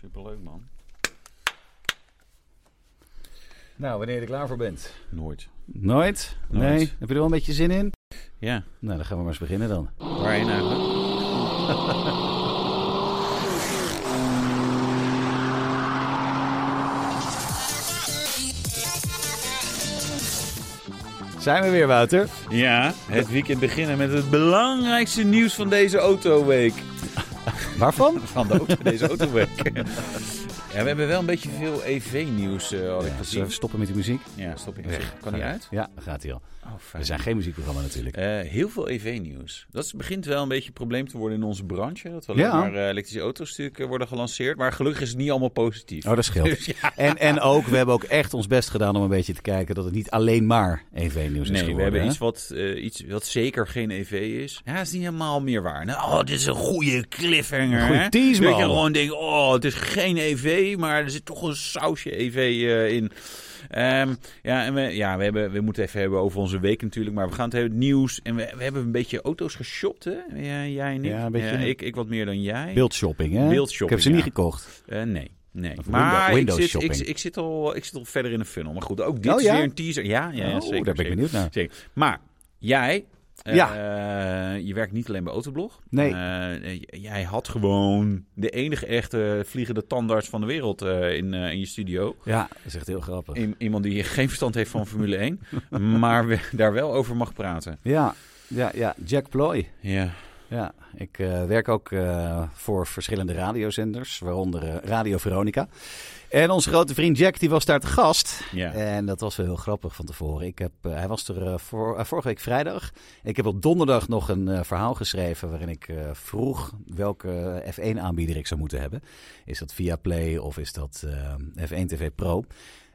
Superleuk, man. Nou, wanneer je er klaar voor bent. Nooit. Nooit? Nooit. Nee? Heb je er wel een beetje zin in? Ja. Nou, dan gaan we maar eens beginnen dan. Waarheen eigenlijk? Zijn we weer, Wouter? Ja, het weekend beginnen met het belangrijkste nieuws van deze autoweek. Waarvan? Van de auto, deze autoweek. Ja, we hebben wel een beetje veel EV-nieuws, eh had ik Zullen gezien. we stoppen met die muziek? Ja, stop in. Weg. Kan die uit? Ja, gaat hij al. Oh. We zijn geen muziekprogramma natuurlijk. Eh, heel veel EV-nieuws. Dat is- begint wel een beetje een probleem te worden in onze branche. Dat we alleen Ja. maar eh, elektrische auto's natuurlijk eh, worden gelanceerd. Maar gelukkig is het niet allemaal positief. Oh, dat scheelt. Dus ja. En, en ook, we hebben ook echt ons best gedaan om een beetje te kijken dat het niet alleen maar EV-nieuws is Nee, geworden. we hebben hè? iets wat, eh, iets wat zeker geen EV is. Ja, is niet helemaal meer waar. Nou, oh, dit is een goede cliffhanger. Een goede tease, Dat man. je gewoon denkt, oh, het is geen EV, maar er zit toch een sausje EV eh, in. Ehm, ja, en we, ja we, hebben, we moeten even hebben over onze week natuurlijk. Maar we gaan het hebben nieuws. En we, we hebben een beetje auto's geshopt, hè? Ja, jij en ik. Ja, een beetje- ik, ik wat meer dan jij. Beeldshopping, hè? Beeldshopping, Ik heb ze niet ja. gekocht. Eh, nee. Nee, Of maar window- ik, zit, ik, zit al, ik zit al verder in de funnel. Maar goed, ook dit Oh, is weer een teaser. Ja, ja, ja oh, zeker. daar ben ik zeker. benieuwd naar. Zeker. Maar jij, Ja. eh, je werkt niet alleen bij Autoblog. Nee. Eh, jij had gewoon de enige echte vliegende tandarts van de wereld eh, in, in je studio. Ja, dat is echt heel grappig. I- iemand die geen verstand heeft van Formule 1, maar we, daar wel over mag praten. Ja, ja, ja. Jack Ploy. Ja, Ja, ik werk ook voor verschillende radiozenders, waaronder Radio Veronica. En onze grote vriend Jack, die was daar te gast. ja. En dat was wel heel grappig van tevoren. Ik heb, eh, hij was er eh, voor, eh, vorige week vrijdag. Ik heb op donderdag nog een verhaal geschreven waarin ik vroeg welke F1-aanbieder ik zou moeten hebben. Is dat Viaplay of is dat eh, F1 TV Pro?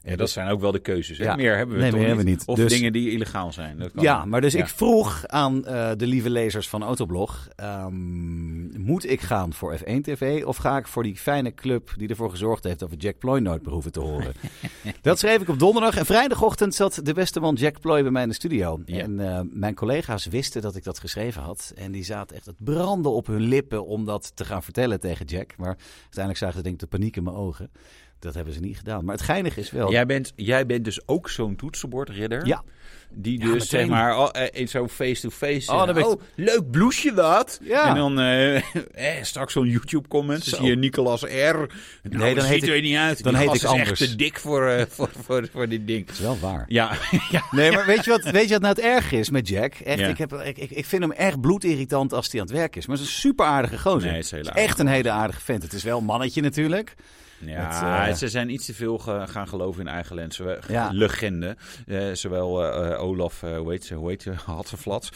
Ja, dat zijn ook wel de keuzes. Hè? Ja. Meer hebben we Nee, toch meer niet. hebben we niet. Of Dus- dingen die illegaal zijn. Dat kan Ja, maar dus Ja. ik vroeg aan eh, de lieve lezers van Autoblog: ehm, moet ik gaan voor F1 TV of ga ik voor die fijne club die ervoor gezorgd heeft dat we Jack Ploy nooit meer hoeven te horen? dat schreef ik op donderdag en vrijdagochtend zat de beste man Jack Ploy bij mij in de studio. Ja. En eh, mijn collega's wisten dat ik dat geschreven had en die zaten echt het branden op hun lippen om dat te gaan vertellen tegen Jack. Maar uiteindelijk zagen ze denk ik de paniek in mijn ogen. Dat hebben ze niet gedaan. Maar het geinige is wel. Jij bent, jij bent dus ook zo'n toetsenbordridder. Ja. Die Ja, dus meteen. zeg maar oh, eh, in zo'n face-to-face. Oh, dan ben ik- oh, leuk blouseje dat. Ja. En dan eh, eh, straks zo'n YouTube-comment. Dan zie je Nicolas R. Nou, dan dat heet ziet ik- er niet uit. dan Die heet ik is anders. echt te dik voor, eh, voor, voor, voor dit ding. Dat is wel waar. Ja, ja. Nee, maar weet je wat, weet je wat nou het erg is met Jack? Echt, Ja. ik, heb, ik, ik, ik vind hem echt bloedirritant als hij aan het werk is. Maar het is een super aardige gozer. Nee, het is Het is echt een hele aardige vent. Het is wel een mannetje natuurlijk. Ja, eh, ze zijn iets te veel ge- gaan geloven in eigen lens. Zowel- Ja. Legende. Eh, zowel eh, eh, Olaf, hoe heet ze, hoe heet ze, Hatseflats.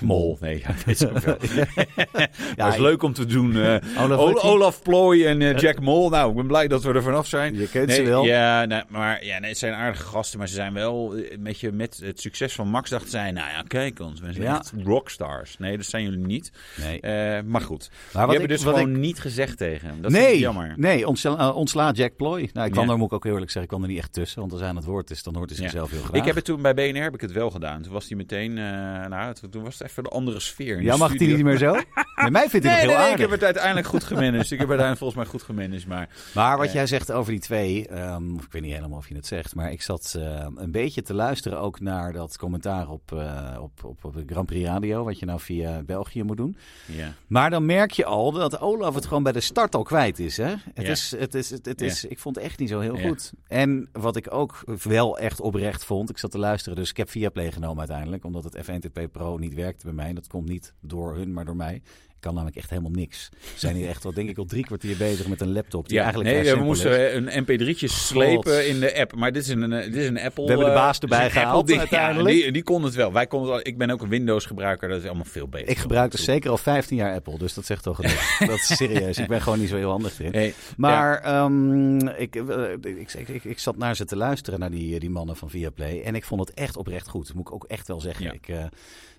Mol, nee, ja, weet ze wel. ja, is leuk om te doen. Olaf, Ol-? Olaf Plooi en Jack Mol. Nou, ik ben blij dat we er vanaf zijn. Je kent Nee, ze wel. Ja, nee, maar ja, nee, het zijn aardige gasten, maar ze zijn wel eh, met, je, met het succes van Max dachten zij, nou ja, kijk ons, we zijn echt rockstars. Nee, dat zijn jullie niet. Nee. Maar goed, Maar wat hebben ik- dus wat gewoon ik- niet gezegd tegen hem. Dat nee, jammer. nee ontsla, eh, ontsla Jack Ploy. Nou, ik kwam Ja. daar, moet ik ook heel eerlijk zeggen, ik kwam er niet echt tussen. Want als hij aan het woord is, dan hoort hij Ja. zichzelf heel graag. Ik heb het toen bij BNR heb ik het wel gedaan. Toen was hij meteen, eh, nou, toen was het even de andere sfeer. Ja, mag hij studio. niet meer zo? Bij mij vindt hij Nee, nog nee, heel nee, ik heb het uiteindelijk goed gemanaged. ik heb uiteindelijk volgens mij goed gemanaged, maar Maar wat Eh. jij zegt over die twee, ehm, ik weet niet helemaal of je het zegt, maar ik zat eh, een beetje te luisteren ook naar dat commentaar op, eh, op, op, op de Grand Prix Radio, wat je nou via België moet doen. ja. Maar dan merk je al dat Olaf het gewoon bij de start al kwijt is. Hè? Het Ja. is, het is, het, het is, Ik vond het echt niet zo heel goed. En wat ik ook wel echt oprecht vond, ik zat te luisteren, dus ik heb Viaplay genomen uiteindelijk, omdat het F1 Pro niet werkte bij mij. Dat komt niet door hun, maar door mij. Kan namelijk echt helemaal niks. We zijn hier echt al, denk ik, al drie kwartier bezig met een laptop die Ja, eigenlijk nee, we moesten is. een mp3'tje slepen in de app. Maar dit is een, een- dit is een Apple... We hebben de eh, baas dit erbij een gehaald uiteindelijk. Ja, die, die kon het wel. Wij konden het al- ik ben ook een Windows-gebruiker. Dat is allemaal veel beter. Ik gebruik dus zeker al 15 jaar Apple, dus dat zegt toch genoeg. dat is serieus. Ik ben gewoon niet zo heel handig erin. Nee, Maar ehm, ik, eh, ik, ik, ik, ik zat naar ze te luisteren, naar die, die mannen van Viaplay. En ik vond het echt oprecht goed. Moet ik ook echt wel zeggen. Ja. Ik, eh,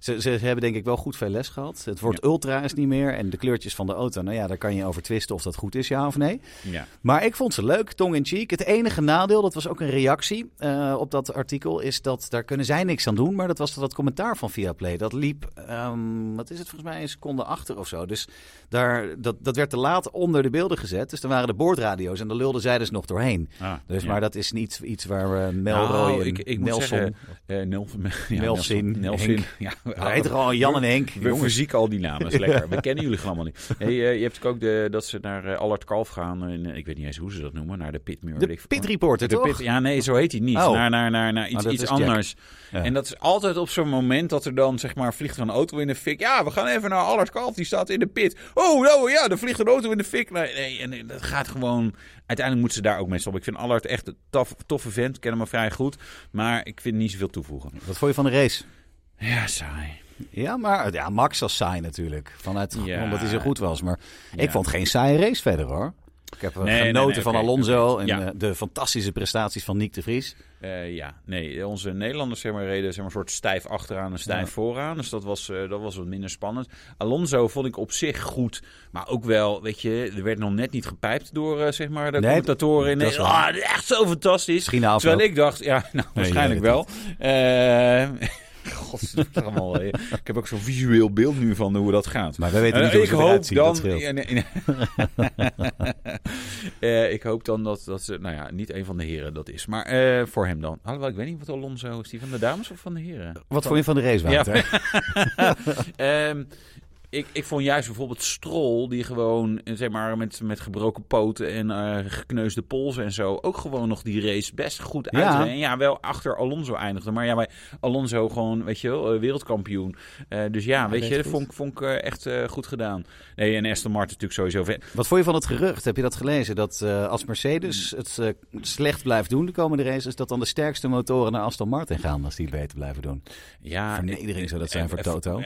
ze, ze hebben denk ik wel goed veel les gehad. Het woord ultra is niet meer. En de kleurtjes van de auto, nou ja, daar kan je over twisten of dat goed is, ja of nee. Ja. Maar ik vond ze leuk, tong in cheek. Het enige nadeel, dat was ook een reactie uh, op dat artikel, is dat daar kunnen zij niks aan doen. Maar dat was dat commentaar van Viaplay. Dat liep, um, wat is het volgens mij, een seconde achter of zo. Dus daar, dat, dat werd te laat onder de beelden gezet. Dus dan waren de boordradio's en daar lulden zij dus nog doorheen. Ah, dus, ja. Maar dat is niet iets waar nou, ik, ik Nelson... Zeggen, uh, Nelson, ja, Nelson, Nelson, Ja, hij heet gewoon Jan en Henk. We verzieken al die namen, is lekker. We kennen jullie allemaal niet. Hey, uh, je hebt ook de, dat ze naar uh, Allard Kalf gaan. In, ik weet niet eens hoe ze dat noemen, naar de pitmuur. De pit reporter, de toch? Pit, ja, nee, zo heet hij niet. Oh. Naar, naar, naar, naar iets, oh, iets anders. Ja. En dat is altijd op zo'n moment dat er dan, zeg maar, vliegt er een auto in de fik. Ja, we gaan even naar Allard Kalf, die staat in de pit. Oh, nou ja, er vliegt een auto in de fik. Nee, nee, en dat gaat gewoon... Uiteindelijk moeten ze daar ook mee stoppen. Ik vind Allard echt een tof, toffe vent. Ik ken hem al vrij goed. Maar ik vind niet zoveel toevoegen. Wat vond je van de race? Ja, saai. Ja, maar ja, Max was saai natuurlijk. Vanuit, ja. Omdat hij zo goed was. Maar ja. ik vond geen saaie race verder hoor. Ik heb nee, genoten nee, nee, van okay, Alonso okay. en ja. de fantastische prestaties van Nick de Vries. Uh, ja, nee, onze Nederlanders zeg maar, reden zeg maar, een soort stijf achteraan en stijf ja. vooraan. Dus dat was, uh, dat was wat minder spannend. Alonso vond ik op zich goed, maar ook wel, weet je, er werd nog net niet gepijpt door uh, zeg maar, de nee, commentatoren. Nee, oh, echt zo fantastisch. Terwijl ik dacht, ja, nou, waarschijnlijk wel. Allemaal, ik heb ook zo'n visueel beeld nu van hoe dat gaat. Maar wij weten niet uh, ik hoop dan. Ja, nee, nee. uh, ik hoop dan dat, dat ze, nou ja, niet een van de heren dat is. Maar uh, voor hem dan. Alhoewel, ik weet niet wat Alonso is. Die van de dames of van de heren? Wat vond je van de race, Wouter? Ja. um, ik, ik vond juist bijvoorbeeld Strol, die gewoon zeg maar, met, met gebroken poten en uh, gekneusde polsen en zo, ook gewoon nog die race best goed uit. Ja. En ja, wel achter Alonso eindigde. Maar ja, bij Alonso gewoon, weet je wel, wereldkampioen. Uh, dus ja, ja weet je, dat vond, vond ik uh, echt goed gedaan. Nee, en Aston Martin natuurlijk sowieso vet. Wat vond je van het gerucht? Heb je dat gelezen? Dat als Mercedes het slecht blijft doen de komende races, dat dan de sterkste motoren naar Aston Martin gaan als die het beter blijven doen? Ja. Vernedering zou dat zijn voor Toto.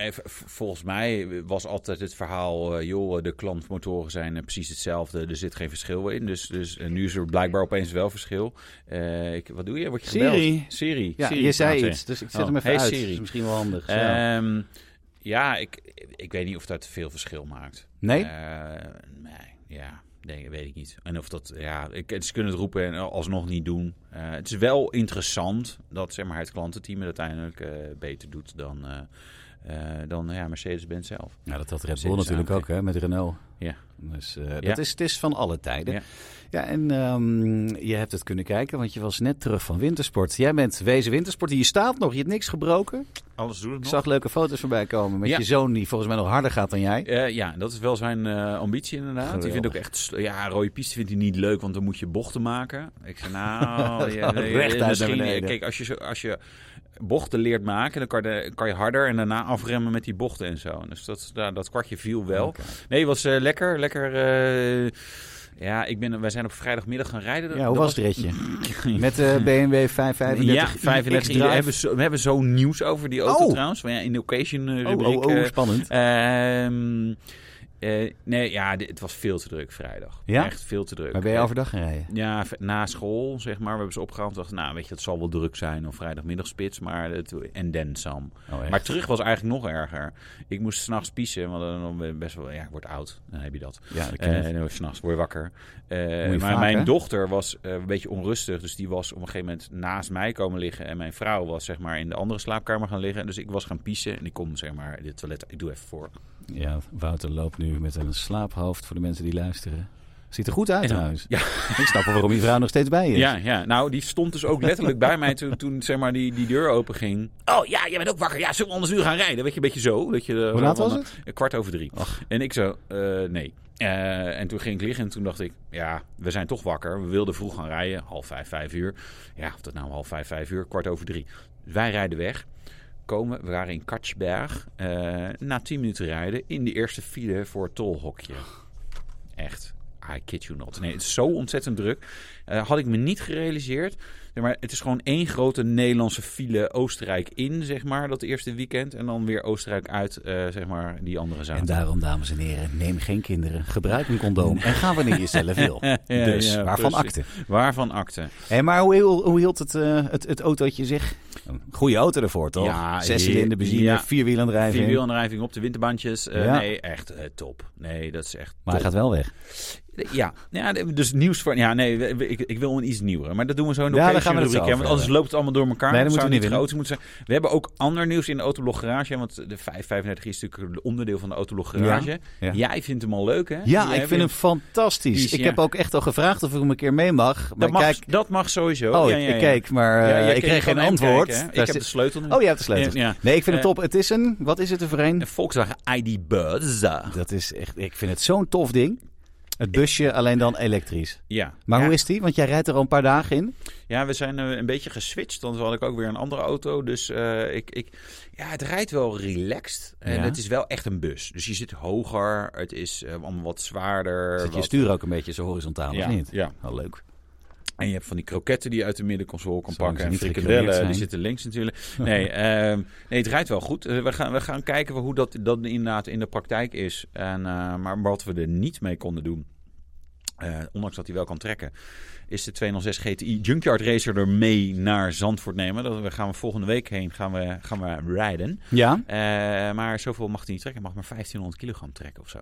Volgens mij was altijd het verhaal, uh, joh, de klantmotoren zijn uh, precies hetzelfde. Er zit geen verschil in. Dus, dus nu is er blijkbaar opeens wel verschil. Uh, ik, wat doe je? Word je Siri. Siri. Ja, Siri, je zei iets, dus ik zet oh, hem even hey, uit. Siri. is misschien wel handig. Ja, um, ja ik, ik weet niet of dat veel verschil maakt. Nee? nee, ja. Nee, weet ik niet. En of dat, ja, ik, ze kunnen het roepen en alsnog niet doen. Uh, het is wel interessant dat zeg maar, het klantenteam het uiteindelijk uh, beter doet dan, uh, uh, dan ja, Mercedes-Benz zelf. Ja, dat had Red Bull natuurlijk ook, hè, met Renault. Ja. Dus uh, dat ja. is, het is van alle tijden. Ja, ja en um, je hebt het kunnen kijken, want je was net terug van wintersport. Jij bent wezen wintersport, je staat nog, je hebt niks gebroken. Alles doet het Ik zag leuke foto's voorbij komen met ja. je zoon, die volgens mij nog harder gaat dan jij. Uh, ja, dat is wel zijn uh, ambitie inderdaad. Geweldig. Die vindt ook echt, ja, rode piste vindt hij niet leuk, want dan moet je bochten maken. Ik zei, nou, ja, recht misschien, kijk, als je, als je bochten leert maken, dan kan, de, kan je harder en daarna afremmen met die bochten en zo. Dus dat, dat, dat kwartje viel wel. Okay. Nee, was uh, lekker, lekker. Uh, ja, ik ben, wij zijn op vrijdagmiddag gaan rijden. Ja, hoe was het ritje? Met de uh, BMW 535 Ja, 35 we hebben, zo, we hebben zo nieuws over die auto oh. trouwens. Maar ja, in de occasion rubriek. Oh, oh, oh spannend. Uh, uh, nee, ja, het was veel te druk vrijdag. Ja? Echt veel te druk. Maar ben je overdag gaan rijden? Ja, na school, zeg maar. We hebben ze opgehaald. dachten, nou, weet je, het zal wel druk zijn. Of vrijdagmiddagspits, maar het, en dan Sam. Oh, maar terug was eigenlijk nog erger. Ik moest s'nachts piezen, want dan best wel, ja, ik word oud. Dan heb je dat. Ja, dat uh, en dan s'nachts word je wakker. Uh, je maar vaak, mijn hè? dochter was een beetje onrustig. Dus die was op een gegeven moment naast mij komen liggen. En mijn vrouw was, zeg maar, in de andere slaapkamer gaan liggen. Dus ik was gaan piezen. En ik kom, zeg maar, dit toilet, ik doe even voor. Ja, Wouter loopt nu met een slaaphoofd voor de mensen die luisteren. Ziet er goed uit trouwens. Ja. Ik snap wel waarom je vrouw nog steeds bij is. Ja, ja, nou die stond dus ook letterlijk bij mij toen, toen zeg maar, die, die deur open ging. Oh ja, jij bent ook wakker. Ja, zullen we anders nu gaan rijden? Weet je, een beetje zo. Dat je, uh, Hoe laat was het? Een kwart over drie. En ik zo, uh, nee. Uh, en toen ging ik liggen en toen dacht ik, ja, we zijn toch wakker. We wilden vroeg gaan rijden, half vijf, vijf uur. Ja, of dat nou half vijf, vijf uur, kwart over drie. Wij rijden weg komen. We waren in Katsberg. Uh, na 10 minuten rijden in de eerste file voor het tolhokje. Echt. I kid you not. Nee, het is zo ontzettend druk. Eh, had ik me niet gerealiseerd. Zeg maar het is gewoon één grote Nederlandse file Oostenrijk in, zeg maar, dat eerste weekend. En dan weer Oostenrijk uit, eh, zeg maar, die andere En zaterdag. daarom, dames en heren, neem geen kinderen. Gebruik een condoom. En ga wanneer je zelf wil. dus ja, waarvan precies. akte. Waarvan akte? Hé, maar hoe, hoe, hield het, eh, het, het autootje zich? Een goede auto ervoor, toch? Ja, Zes cilinder benzine, ja. vierwielaandrijving. Vierwielaandrijving op de winterbandjes. Eh, Ja. Nee, echt eh, top. Nee, dat is echt Maar hij gaat wel weg. Ja, ja, dus nieuws van... Ja, nee, ik, ik wil een iets nieuwer. Maar dat doen we zo in de Ja, occasion gaan we rubriek, Want anders loopt het allemaal door elkaar. Nee, dat Zou niet chaotisch moeten zijn. We hebben ook ander nieuws in de Autoblog Garage. Want de 535 is natuurlijk een onderdeel van de Autoblog Garage. ja. Jij vindt hem al leuk, hè? Ja, Jij ik vind hem fantastisch. Is- ik heb ook echt al gevraagd of ik hem een keer mee mag. Maar Dat mag, kijk, dat mag sowieso. oh, Ja, ik, keek, maar eh, ik kreeg geen antwoord. kijken, ik heb de sleutel nu. Oh, je hebt de sleutel. Nee, ik vind het Eh, top. Het is een, wat is het er voor? Een Volkswagen ID Buzz. Dat is echt, ik vind het zo'n tof ding. Het busje, alleen dan elektrisch. Ja. Maar ja. hoe is die? Want jij rijdt er al een paar dagen in. Ja, we zijn eh, een beetje geswitcht. Dan had ik ook weer een andere auto. Dus eh, ik, ik, ja, het rijdt wel relaxed. En Ja. het is wel echt een bus. Dus je zit hoger. Het is eh, allemaal wat zwaarder. Zit je wat- stuur ook een beetje zo horizontaal, ja, of niet? Ja. Wel leuk. En je hebt van die kroketten die je uit de middenconsole kan Zolang pakken. En frikandellen, die zitten links natuurlijk. Nee, ehm, nee het rijdt wel goed. Eh, we, gaan, we gaan kijken hoe dat, dat inderdaad in de praktijk is. En, eh, maar wat we er niet mee konden doen, eh, ondanks dat hij wel kan trekken, is de 206 GTI Junkyard Racer er mee naar Zandvoort nemen. Dat gaan we volgende week heen gaan we, gaan we rijden. Ja? Maar zoveel mag hij niet trekken. Hij mag maar 1500 kilogram trekken of zo.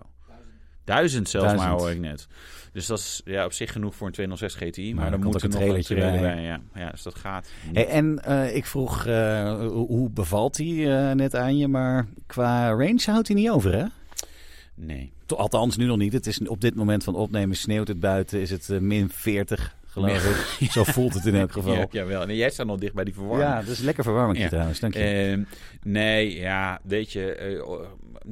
Duizend zelfs maar hoor ik net. Dus dat is ja, op zich genoeg voor een 206 GTI. Maar, Maar dan dan moet er ook nog een trailer bij. bij. Ja. ja, dus dat gaat. Hey, en eh, ik vroeg, eh, hoe, bevalt hij eh, net aan je? Maar qua range houdt hij niet over, hè? Nee. Althans, nu nog niet. Het is op dit moment van opnemen sneeuwt het buiten. Is het min 40, geloof ik. Zo voelt het in elk geval. Ja, Ja, jawel. Nee, jij staat nog dicht bij die verwarming. dat is lekker verwarming Ja. trouwens. Dank je. Ehm, nee, ja, weet je, eh,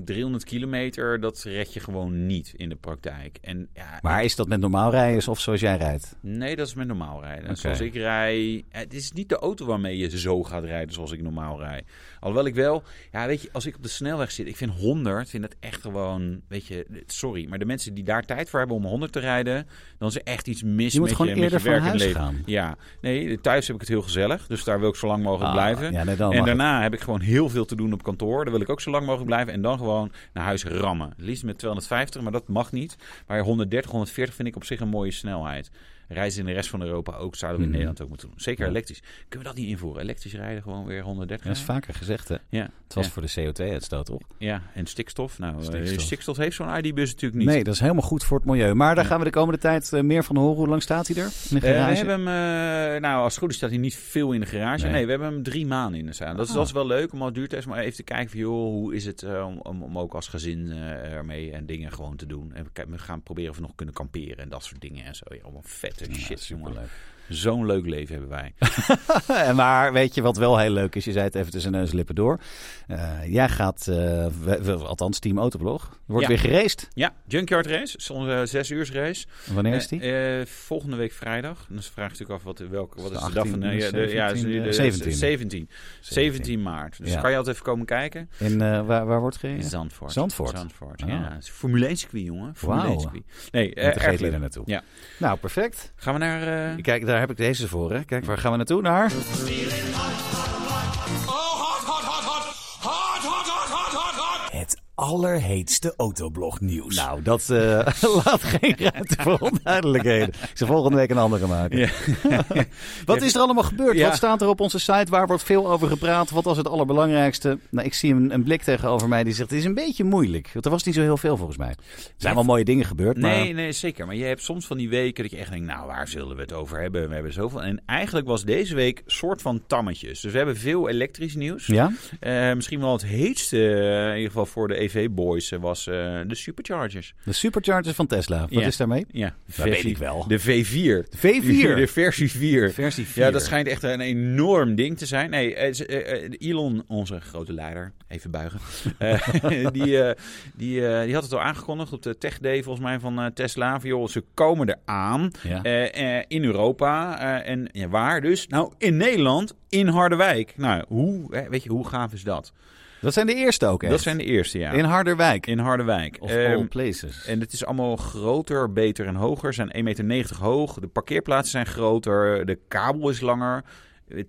300 kilometer, dat red je gewoon niet in de praktijk. En ja, maar is dat met normaal rijden of zoals jij rijdt? Nee, dat is met normaal rijden. Zoals ik rij... Het is niet de auto waarmee je zo gaat rijden zoals ik normaal rijd. Alhoewel ik wel... Ja, weet je, als ik op de snelweg zit... Ik vind 100, vind dat echt gewoon... Weet je, sorry. Maar de mensen die daar tijd voor hebben om 100 te rijden... Dan is er echt iets mis Je met je, eerder van huis leven. gaan. Ja. Nee, thuis heb ik het heel gezellig. Dus daar wil ik zo lang mogelijk Ah, blijven. Ja, nee, dan En daarna heb ik gewoon heel veel te doen op kantoor. Daar wil ik ook zo lang mogelijk blijven. En dan gewoon naar huis rammen. Liefst met 250, maar dat mag niet. Maar 130, 140 vind ik op zich een mooie snelheid. Reizen in de rest van Europa ook, zouden we in Mhm. Nederland ook moeten doen. Zeker Ja. elektrisch. Kunnen we dat niet invoeren? Elektrisch rijden gewoon weer 130 Ja, dat is vaker gezegd, hè? Ja, Het was ja. voor de CO2-uitstoot, toch? ja, en stikstof. Nou, eh, Stikstof. stikstof, heeft zo'n ID-bus natuurlijk niet. Nee, dat is helemaal goed voor het milieu. Maar daar gaan we de komende tijd eh, meer van horen. Hoe lang staat hij er? In de Eh, garage? we hebben hem, nou als het goed is staat hij niet veel in de garage. Nee. Nee, we hebben hem drie maanden in de staan. Dat is, Ah. dat is wel leuk om al duurtest, maar even te kijken van joh, hoe is het om, om, om ook als gezin ermee en dingen gewoon te doen. En we, gaan proberen of we nog kunnen kamperen en dat soort dingen en zo. Ja, allemaal vette Ja, shit, jongen. superleuk. Zo'n leuk leven hebben wij. maar weet je wat wel heel leuk is? Je zei het even tussen neus en lippen door. Eh, jij gaat, eh, we- we- althans Team Autoblog, wordt Ja. weer geraced. Ja, Junkyard Race, onze zes uur race. Wanneer is die? Eh, eh, volgende week vrijdag. Dan vraag je natuurlijk af wat, welke, wat de is de dag van... 18e, ja, de, ja, de, 17e, de- 17e. 17. 17 maart. Dus Ja. kan je altijd even komen kijken. Eh, waar, waar wordt gereden? Zandvoort. Zandvoort. Zandvoort, Oh. ja. Is Formule 1 circuit, jongen. Formule Wauw. 1 circuit. Nee, eh, leuk. er naartoe. Ja. Nou, perfect. Gaan we naar... eh, Kijk, daar heb ik deze voor. Hè. Kijk, waar gaan we naartoe? Naar? Allerheetste autoblog nieuws. Nou, dat eh, laat geen ruimte voor onduidelijkheden. Ik zal volgende week een andere maken. Ja. Wat is er allemaal gebeurd? Ja. Wat staat er op onze site? Waar wordt veel over gepraat? Wat was het allerbelangrijkste? Nou, ik zie een, een blik tegenover mij die zegt: het is een beetje moeilijk. Want er was niet zo heel veel volgens mij. Er zijn wel mooie dingen gebeurd, maar Nee, nee, zeker. Maar je hebt soms van die weken dat je echt denkt, nou, waar zullen we het over hebben? We hebben zoveel. En eigenlijk was deze week soort van tammetjes. Dus we hebben veel elektrisch nieuws. ja. Eh, misschien wel het heetste, eh, in ieder geval voor de EV-boys, eh, was eh, de superchargers. De superchargers van Tesla. Wat Ja. is daarmee? Ja, Dat weet ik wel. De V4. De V4. De versie 4. Versie 4. Ja, dat schijnt echt een enorm ding te zijn. Nee, eh, Elon, onze grote leider, even buigen, die, die, eh, die had het al aangekondigd op de Tech Day volgens mij van Tesla. Van, joh, ze komen eraan Ja. in Europa. en ja, waar dus? Nou, in Nederland, in Harderwijk. Nou, hoe, weet je, hoe gaaf is dat? Dat zijn de eerste ook, echt. Dat zijn de eerste, ja. In Harderwijk. In Harderwijk. Of Ehm, all places. En het is allemaal groter, beter en hoger. Ze zijn 1,90 meter hoog. De parkeerplaatsen zijn groter. De kabel is langer.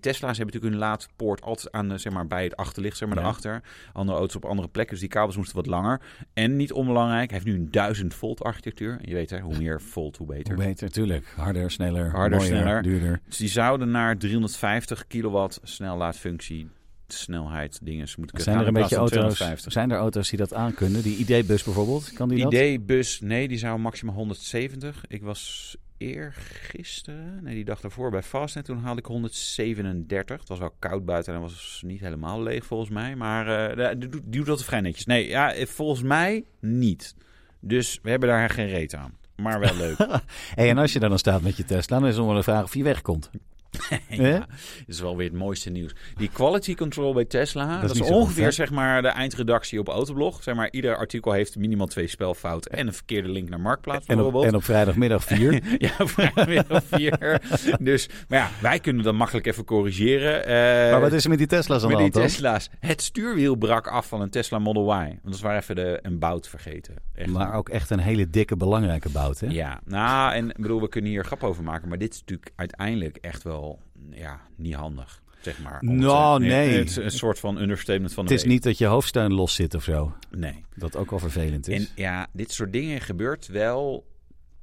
Tesla's hebben natuurlijk hun laadpoort altijd aan, zeg maar, bij het achterlicht, zeg maar, Ja. daarachter. Andere auto's op andere plekken, dus die kabels moesten wat langer. En niet onbelangrijk, hij heeft nu een 1000 volt architectuur. Je weet hè, hoe meer volt, hoe beter. Hoe beter, tuurlijk. Harder, sneller, Harder, mooier, sneller. duurder. Dus die zouden naar 350 kilowatt snellaadfunctie, snelheid, dingen moeten Zijn er een beetje auto's, 250. zijn er auto's die dat aankunnen? Die ID-bus bijvoorbeeld, kan die dat? ID-bus, nee, die zou maximaal 170. Ik was eergisteren, nee, die dag daarvoor bij Fastnet. Toen haalde ik 137. Het was wel koud buiten en was niet helemaal leeg volgens mij. Maar eh, die, doet, die doet dat vrij netjes. Nee, ja, eh, volgens mij niet. Dus we hebben daar geen reet aan. Maar wel leuk. Hey, en als je daar dan staat met je Tesla, dan is het wel een vraag of je wegkomt. ja, dat is wel weer het mooiste nieuws. Die quality control bij Tesla, dat, is goed, ongeveer zeg maar de eindredactie op Autoblog. Zeg maar, ieder artikel heeft minimaal twee spelfouten en een verkeerde link naar Marktplaats En op, bijvoorbeeld. en op vrijdagmiddag vier. ja, vrijdag vier. Dus, maar ja, wij kunnen dat makkelijk even corrigeren. Eh, maar wat is er met die Tesla's aan met die dan? Tesla's? Het stuurwiel brak af van een Tesla Model Y. Want dat waren even de, een bout vergeten. Echt. Maar ook echt een hele dikke, belangrijke bout, hè? Ja, nou, en bedoel, we kunnen hier grap over maken. Maar dit is natuurlijk uiteindelijk echt wel ja, niet handig. Zeg maar. Nou, te- nee. Het is een soort van understatement van de Het is week. niet dat je hoofdsteun los zit of zo. Nee. Dat ook wel vervelend is. En ja, dit soort dingen gebeurt wel,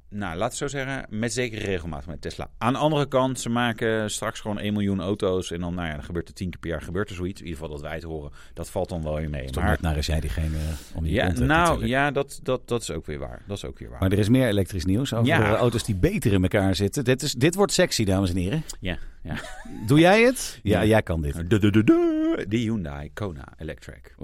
nou, laat het zo zeggen, met zekere regelmaat met Tesla. Aan de andere kant, ze maken straks gewoon 1 miljoen auto's. En dan, nou ja, dan gebeurt er tien keer per jaar gebeurt er zoiets. In ieder geval dat wij het horen. Dat valt dan wel weer mee. Toch Maar naar als jij diegene om je ja, nou, natuurlijk. ja, dat, dat, dat is ook weer waar. Dat is ook weer waar. Maar er is meer elektrisch nieuws over Ja. eh, auto's die beter in elkaar zitten. Dit, is, dit wordt sexy, dames en heren. Ja, ja. Doe jij het? Ja, Ja. jij kan dit. De, de, de, de, de Hyundai Kona Electric.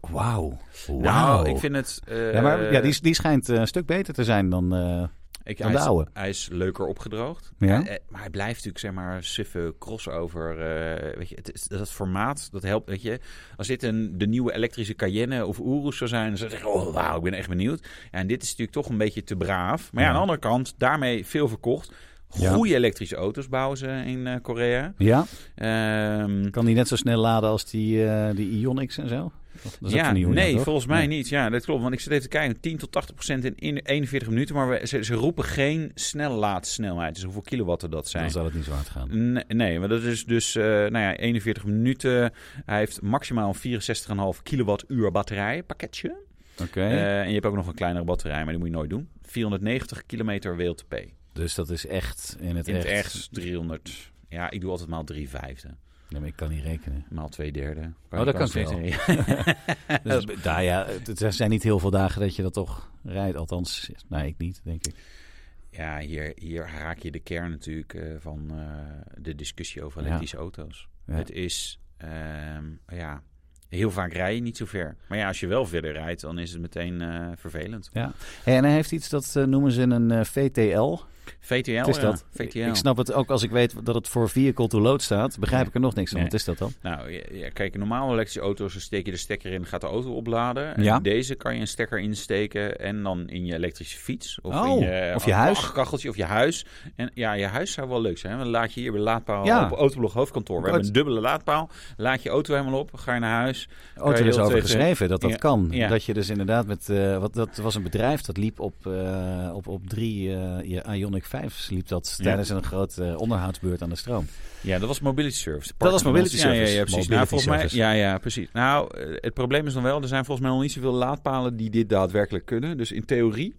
Wauw. Nou, ik vind het... eh, Ja, maar ja, die, die schijnt eh, een stuk beter te zijn dan... eh, Ik, hij, de is, oude. hij is leuker opgedroogd. Ja? Eh, eh, Maar hij blijft natuurlijk, zeg maar, suffe crossover. eh, weet je, het, dat formaat, dat helpt, weet je. Als dit een, de nieuwe elektrische Cayenne of Urus zou zijn... dan zou zeggen, oh, wauw, ik ben echt benieuwd. En dit is natuurlijk toch een beetje te braaf. Maar Ja. aan de andere kant, daarmee veel verkocht. Ja. Goede elektrische auto's bouwen ze in eh, Korea. ja? Ehm, Kan die net zo snel laden als die, eh die en zo? Dat is ook ja, nee, volgens mij Nee. niet. Ja, dat klopt. Want ik zit even te kijken. 10 tot 80 procent in, in 41 minuten. Maar we, ze, ze roepen geen snelle laadsnelheid. Dus hoeveel kilowatten dat zijn. Dan zal het niet zo hard gaan. Nee, nee, maar dat is dus eh, nou ja, 41 minuten. Hij heeft maximaal een 64,5 kilowattuur batterij pakketje. Oké. En je hebt ook nog een kleinere batterij, maar die moet je nooit doen. 490 kilometer WLTP. Dus dat is echt in het In het echt. echt 300. Ja, ik doe altijd maal 3 vijfde. Nee, maar ik kan niet rekenen. Maal 2 derde. Oh, dat kan ik wel. Dus, nou ja, het er zijn niet heel veel dagen dat je dat toch rijdt. Althans, nee, ik niet, denk ik. Ja, hier, hier raak je de kern natuurlijk eh, van eh, de discussie over Ja. elektrische auto's. Ja. Het is, ehm, ja, heel vaak rij je niet zo ver. Maar ja, als je wel verder rijdt, dan is het meteen eh, vervelend. Ja. Hey, en hij heeft iets, dat noemen ze een VTL. VTL, Wat is ja, dat? VTL. Ik snap het ook als ik weet dat het voor vehicle to load staat. Begrijp ik er nog niks van. Nee. Wat is dat dan? Nou, ja, kijk, normale elektrische auto's dan steek je de stekker in, gaat de auto opladen. En Ja. in deze kan je een stekker insteken en dan in je elektrische fiets. Of Oh, in je, of je huis. kacheltje of je huis. En ja, je huis zou wel leuk zijn. Dan laat je hier bij laadpaal Ja. op Autoblog hoofdkantoor. We Goed. hebben een dubbele laadpaal. Laat je auto helemaal op, ga je naar huis. Auto is over even- geschreven dat dat kan. Dat je dus inderdaad met... eh, wat, dat was een bedrijf dat liep op, eh, op, op drie eh je Ioniq 5 liep dat Ja. tijdens een grote onderhoudsbeurt aan de stroom. Ja, dat was mobility service. Dat was mobility Ja, ja, service. Ja, precies. Nou, volgens mij, ja, ja, precies. Nou, eh, het probleem is dan wel, er zijn volgens mij nog niet zoveel laadpalen die dit daadwerkelijk kunnen. Dus in theorie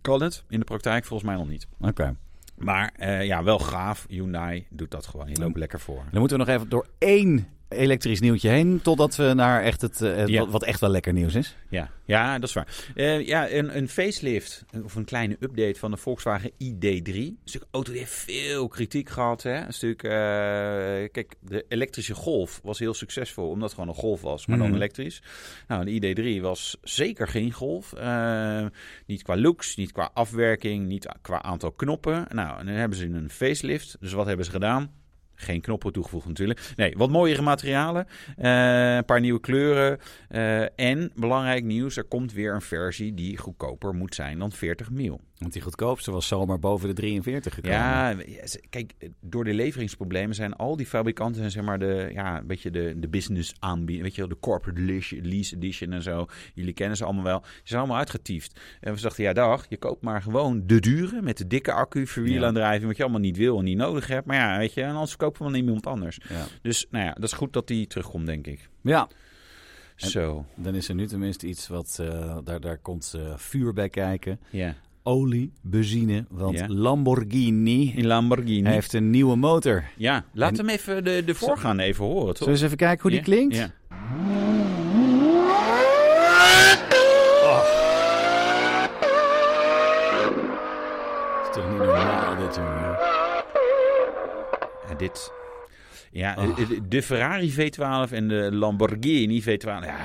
kan het. In de praktijk volgens mij nog niet. Oké. Maar eh, ja, wel gaaf. Hyundai doet dat gewoon. Die loopt lekker voor. Dan moeten we nog even door één elektrisch nieuwtje heen... totdat we naar echt het, eh, Ja. wat, wat echt wel lekker nieuws is. Ja, ja dat is waar. Eh, ja, een, een facelift of een kleine update van de Volkswagen ID3. Een stuk auto die heeft veel kritiek gehad. Hè? Een stuk, eh, kijk, de elektrische Golf was heel succesvol omdat het gewoon een Golf was, maar Mhm. dan elektrisch. Nou, de ID3 was zeker geen Golf. Niet qua looks, niet qua afwerking, niet qua aantal knoppen. Nou, en dan hebben ze een facelift. Dus wat hebben ze gedaan? Geen knoppen toegevoegd natuurlijk. Nee, wat mooiere materialen. eh, een paar nieuwe kleuren. eh, en belangrijk nieuws, er komt weer een versie die goedkoper moet zijn dan 40 mil. Want die goedkoopste was zomaar boven de 43 gekomen. Ja, ja, ze- kijk, door de leveringsproblemen zijn al die fabrikanten en zeg maar de, ja, een beetje de, de business aanbieden. Weet je wel, de corporate lease, edition en zo. Jullie kennen ze allemaal wel. Die zijn allemaal uitgetiefd. En we dachten, ja dag, je koopt maar gewoon de dure met de dikke accu, verwielaandrijving, wat je allemaal niet wil en niet nodig hebt. Maar ja, weet je, en anders kopen we wel iemand anders. Ja. Dus nou ja, dat is goed dat die terugkomt, denk ik. ja, En- Zo, dan is er nu tenminste iets wat... eh, daar, daar komt eh, vuur bij kijken. ja. Olie, benzine. Want Ja. Lamborghini In Lamborghini. heeft een nieuwe motor. Ja, laat En- hem even de, de voorgaande even horen, toch? Zullen we eens even kijken hoe die klinkt? Ja. Dat is toch niet normaal dit, dit. Ja, Oh. de- de Ferrari V12 en de Lamborghini V12. Ja,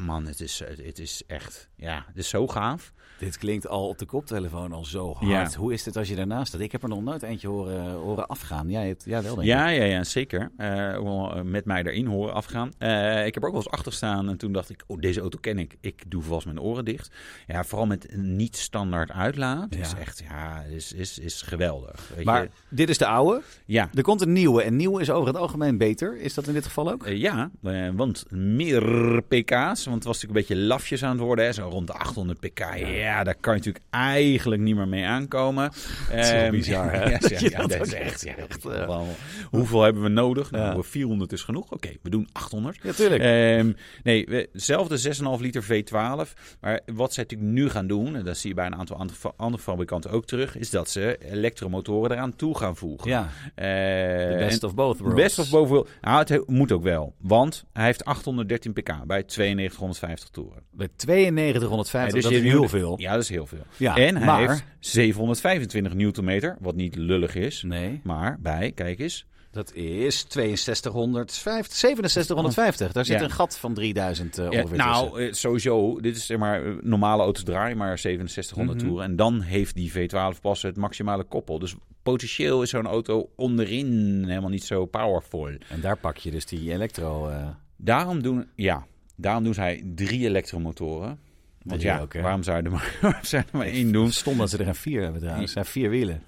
man, het is, het is echt. Ja, het is zo gaaf. Dit klinkt al op de koptelefoon al zo hard. Ja. Hoe is het als je daarnaast staat? Ik heb er nog nooit eentje horen, horen afgaan. Jij, hebt, ja, wel denk ik. Ja, ja, ja, zeker. Eh, eh, met mij erin horen afgaan. Eh, ik heb ook wel eens achter staan en toen dacht ik, oh, deze auto ken ik. Ik doe vast mijn oren dicht. Ja, vooral met een niet standaard uitlaat. Ja. Is echt, ja, is, is, is geweldig. Weet Maar je? dit is de oude. Ja, Er komt een nieuwe. En nieuwe is over het algemeen beter. Is dat in dit geval ook? Ja, want meer pk's. Want het was natuurlijk een beetje lafjes aan het worden. Hè? Zo rond de 800 pk. Ja, daar kan je natuurlijk eigenlijk niet meer mee aankomen. is wel Ehm, bizar, hè? ja, Dat ja, dat dat is echt dat is wel- Hoeveel hebben we nodig? Nou, Ja. 400 is genoeg. Oké, we doen 800. Ja, tuurlijk. Ehm, nee, we- zelfde 6,5 liter V12. Maar wat zij natuurlijk nu gaan doen, en dat zie je bij een aantal andere fa- andere fabrikanten ook terug, is dat ze elektromotoren eraan toe gaan voegen. ja, Eh, best of both worlds. Best of boven wil. Nou, het he- moet ook wel. Want hij heeft 813 pk bij 9250 toeren. Bij 9250, Ja, dus dat is heel veel. Ja, dat is heel veel. Ja, en hij maar- heeft 725 newtonmeter, wat niet lullig is. Nee, Maar bij, kijk eens. dat is 6250, 6750. Daar zit Ja. een gat van 3000 eh, ongeveer nou, eh, sowieso. Dit is zeg maar eh, normale auto's draaien maar 6700 Mhm. toeren. En dan heeft die V12 pas het maximale koppel. Dus potentieel is zo'n auto onderin helemaal niet zo powerful. En daar pak je dus die elektro... Daarom doen, ja, daarom doen zij drie elektromotoren. Want Drie ja, ook, waarom zou je er maar, zou je er maar één doen? Stom dat ze er een vier hebben trouwens. Er zijn vier wielen.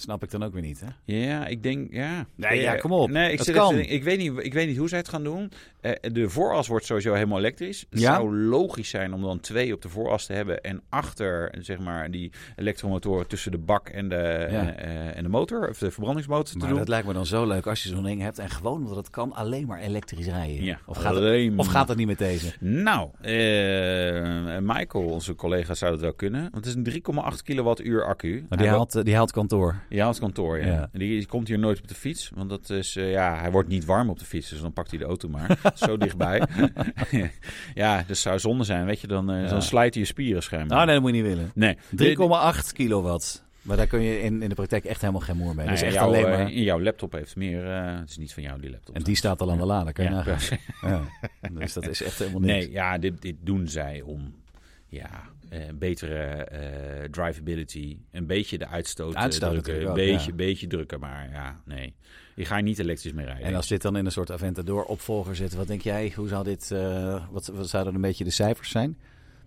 Snap ik dan ook weer niet, hè? Ja, ik denk, ja. Nee, ja, Eh, kom op. Nee, ik, Dat zit kan. even te denken, ik, weet niet, ik weet niet hoe zij het gaan doen. Eh, de vooras wordt sowieso helemaal elektrisch. Het Ja? zou logisch zijn om dan twee op de vooras te hebben. En achter, zeg maar, die elektromotoren tussen de bak en de, Ja. eh, en de motor. Of de verbrandingsmotor te Maar doen. dat lijkt me dan zo leuk als je zo'n ding hebt en gewoon, omdat het kan, alleen maar elektrisch rijden. Ja, of, gaat het, of gaat dat niet met deze? Nou, Michael, onze collega, zou dat wel kunnen. Want het is een 3,8 kilowattuur accu. Maar die haalt, die haalt kantoor. Ja, het kantoor, ja. Ja. En Die, die komt hier nooit op de fiets. Want dat is, eh, ja, hij wordt niet warm op de fiets. Dus dan pakt hij de auto maar. Zo dichtbij. ja, dus zou zonde zijn, weet je. Dan, Ja. dan slijt hij je spieren schijnbaar. Nou, nee, dat moet je niet willen. nee. 3,8 kilowatt. Maar daar kun je in, in de praktijk echt helemaal geen moer mee. Dat ja, echt jouw, alleen eh, maar... in jouw laptop heeft meer. het is niet van jou, die laptop. En die staat al aan de lader, kan je Ja. Ja. Dus dat is echt helemaal niks. Nee, ja, dit, dit doen zij om ja, eh, betere eh, drivability. Een beetje de uitstoot, eh, Uitstoot drukken. Een beetje, ja. beetje drukken, maar ja, nee. Je gaat niet elektrisch mee rijden. En als dit dan in een soort Aventador opvolger zit, wat denk jij, hoe zou dit, wat, wat zouden een beetje de cijfers zijn?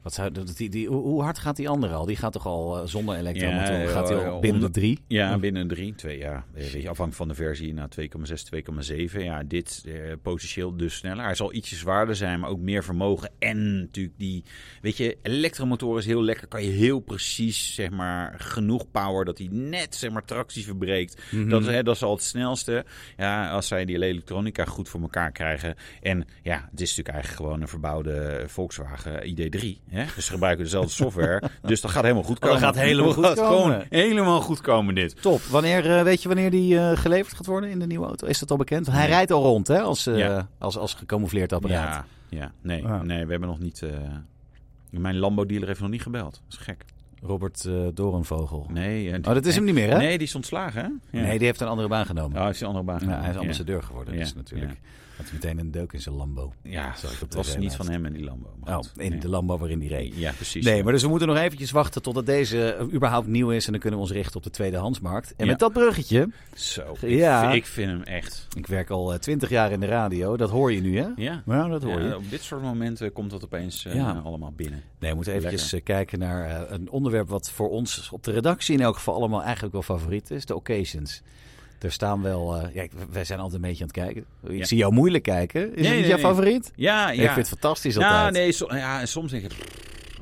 Wat zou, die, die, hoe, hard gaat die andere al? Die gaat toch al eh, zonder elektromotor? Ja, gaat al binnen de drie? Ja, binnen drie, twee, ja. Afhankelijk van de versie naar 2,6, 2,7. Ja, dit eh, potentieel dus sneller. Hij zal ietsje zwaarder zijn, maar ook meer vermogen. En natuurlijk die, weet je, elektromotor is heel lekker. Kan je heel precies, zeg maar, genoeg power dat hij net, zeg maar, tractie verbreekt. Mhm. dat, is, hè, dat is al het snelste. Ja, als zij die elektronica goed voor elkaar krijgen. En ja, het is natuurlijk eigenlijk gewoon een verbouwde Volkswagen ID3. Hè? Dus ze gebruiken dezelfde software. dus dat gaat helemaal goed Oh, dat komen. gaat helemaal goed Dat komen. gewoon helemaal goed komen dit. Top. Wanneer, eh, weet je wanneer die eh, geleverd gaat worden in de nieuwe auto? Is dat al bekend? Hij Nee. rijdt al rond, hè? Als, Ja. als, als gecamoufleerd apparaat. Ja, ja. Nee, Ah. nee, we hebben nog niet... Mijn Lambo-dealer heeft nog niet gebeld. Dat is gek. Robert eh, Doornvogel. Nee. Oh, dat is hem niet meer, hè? Nee, die is ontslagen, hè? Ja. Nee, die heeft een andere baan genomen. Oh, hij heeft een andere baan Ja, hij is genomen. ambassadeur geworden, dus natuurlijk. Had hij meteen een deuk in zijn Lambo. Ja, tv was niet van hem en die Lambo. maar Oh, in Nee. de Lambo waarin die reed. Ja, precies. Nee, maar dus we moeten nog eventjes wachten totdat deze eh, überhaupt nieuw is. En dan kunnen we ons richten op de tweedehandsmarkt. En Ja. met dat bruggetje, Zo, Ja. ik, ik vind hem echt... ik werk al twintig jaar in de radio. Dat hoor je nu, hè? Ja. Ja, dat hoor Ja, je. op dit soort momenten komt dat opeens eh, Ja. allemaal binnen. Nee, we moeten eventjes eh, kijken naar eh, een onderwerp wat voor ons op de redactie in elk geval allemaal eigenlijk wel favoriet is. De occasions. Er staan wel... eh, ja, ik- wij zijn altijd een beetje aan het kijken. Ik Ja. zie jou moeilijk kijken. Is Nee, het nee, jouw nee. favoriet? Ja, Ik ja. vind het fantastisch Nou, altijd. nee, so- ja, en soms denk ik...